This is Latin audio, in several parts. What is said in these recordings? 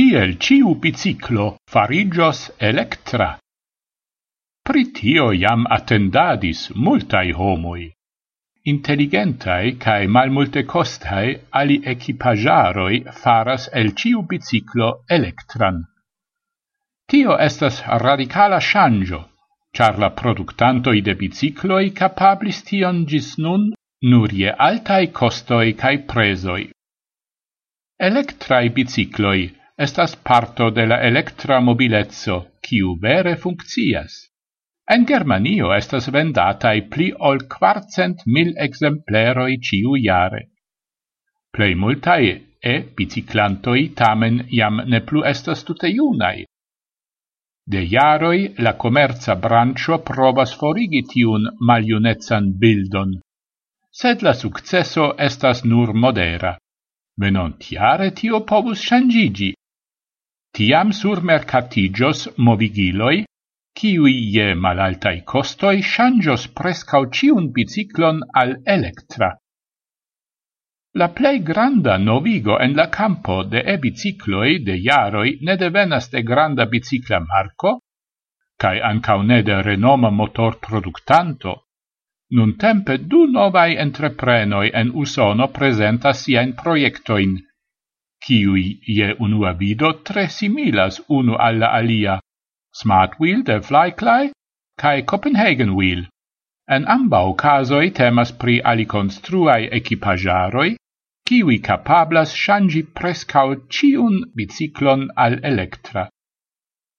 kiel ciu biciclo farigios electra. Pritio jam attendadis multai homoi. Intelligentai cae malmulte costai ali equipajaroi faras el ciu biciclo electran. Tio estas radicala shangio, char la productantoi de bicicloi capablis tion gis nun nur je altai costoi cae presoi. Electrai bicicloi estas parto de la electra mobilezzo, kiu vere funccias. En Germanio estas vendatai pli ol quartcent mil exempleroi ciu jare. Plei multae e biciclantoi tamen jam ne plu estas tute iunai. De jaroi la commerza brancio provas forigi tiun maliunezan bildon, sed la successo estas nur modera. Venontiare tio povus changigi, Tiam surmercatigios movigiloi, kiui je malaltai costoi shangios prescau ciun biciclon al electra. La plei granda novigo en la campo de e-bicicloi de jaroi ne devenas de granda bicicla marco, cae ancau ne de renoma motor productanto, nun tempe du novai entreprenoi en Usono presentas sien proiectoin, kiui ie unua vido tre similas unu alla alia, Smart Wheel de Flycly cae Copenhagen Wheel. En ambau casoi temas pri aliconstruai equipajaroi, kiwi capablas shangi prescau ciun biciclon al electra.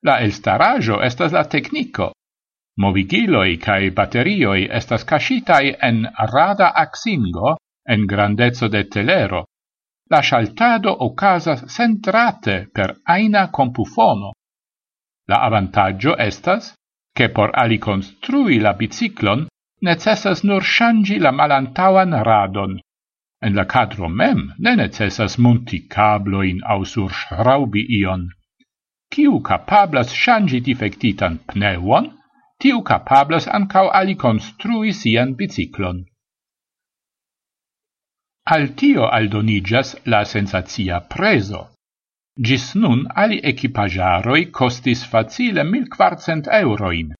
La elstarajo estas la tecnico. Movigiloi cae baterioi estas cascitai en rada axingo en grandezzo de telero, la scialtado ocasas centrate per aina compufono. La avantaggio estas che por ali construi la biciclon necessas nur shangi la malantawan radon. En la cadro mem ne necessas munti cabloin au schraubi ion. Ciu capablas shangi defectitan pneuon, tiu capablas ancau aliconstrui sian biciclon. Al tio aldonigas la sensazia preso. Gis nun ali equipagiaroi costis facile 1400 euroin.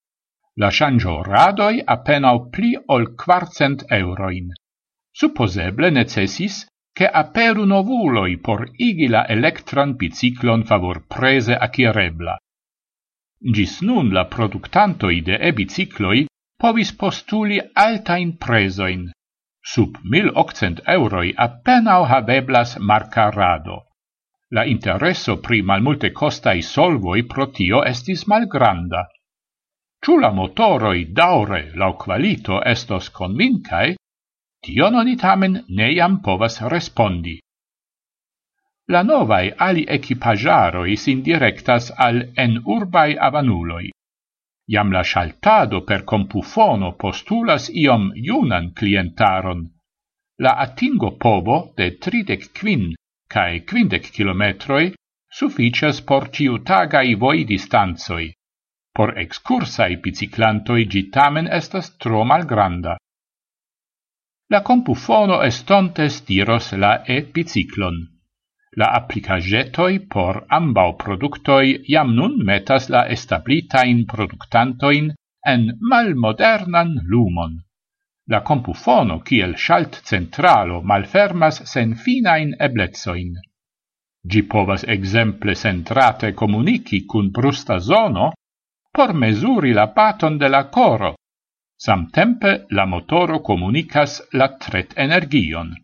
La shangio radoi appenao pli ol 400 euroin. Supposeble necessis che aperu novuloi por igi la electran biciclon favor prese acirebla. Gis nun la productantoi de e-bicicloi povis postuli altain presoin, Sub 1800 euroi appenao habeblas marca rado. La intereso pri malmulte costai solvoi pro tio estis malgranda. Ciù la motoroi daure lau qualito estos convincae, tio non tamen neiam povas respondi. La novae ali equipagiaroi sin directas al en urbai avanuloi. Iam la shaltado per compufono postulas iom iunan clientaron. La attingo povo de tridec quin cae quindec kilometroi sufficias por ciutagai voi distanzoi. Por excursai biciclantoi gitamen estas tro malgranda. La compufono estontes diros la e-biciclon. La applicagetoi por ambau productoi iam nun metas la establitain productantoin en malmodernan lumon. La compufono kiel shalt centralo malfermas sen finain eblezoin. Gi povas exemple centrate comunici cun brusta zono por mesuri la paton de la coro. Samtempe la motoro comunicas la tret energion.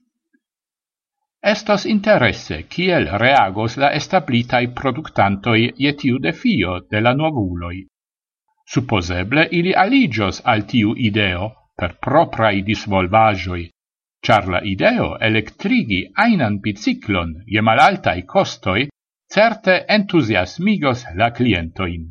Estos interesse kiel reagos la establitai productantoi je tiu defio de la novuloi. Supposeble ili aligios al tiu ideo per proprai disvolvajoi, char la ideo electrigi ainan biciclon je malaltai costoi certe entusiasmigos la clientoin.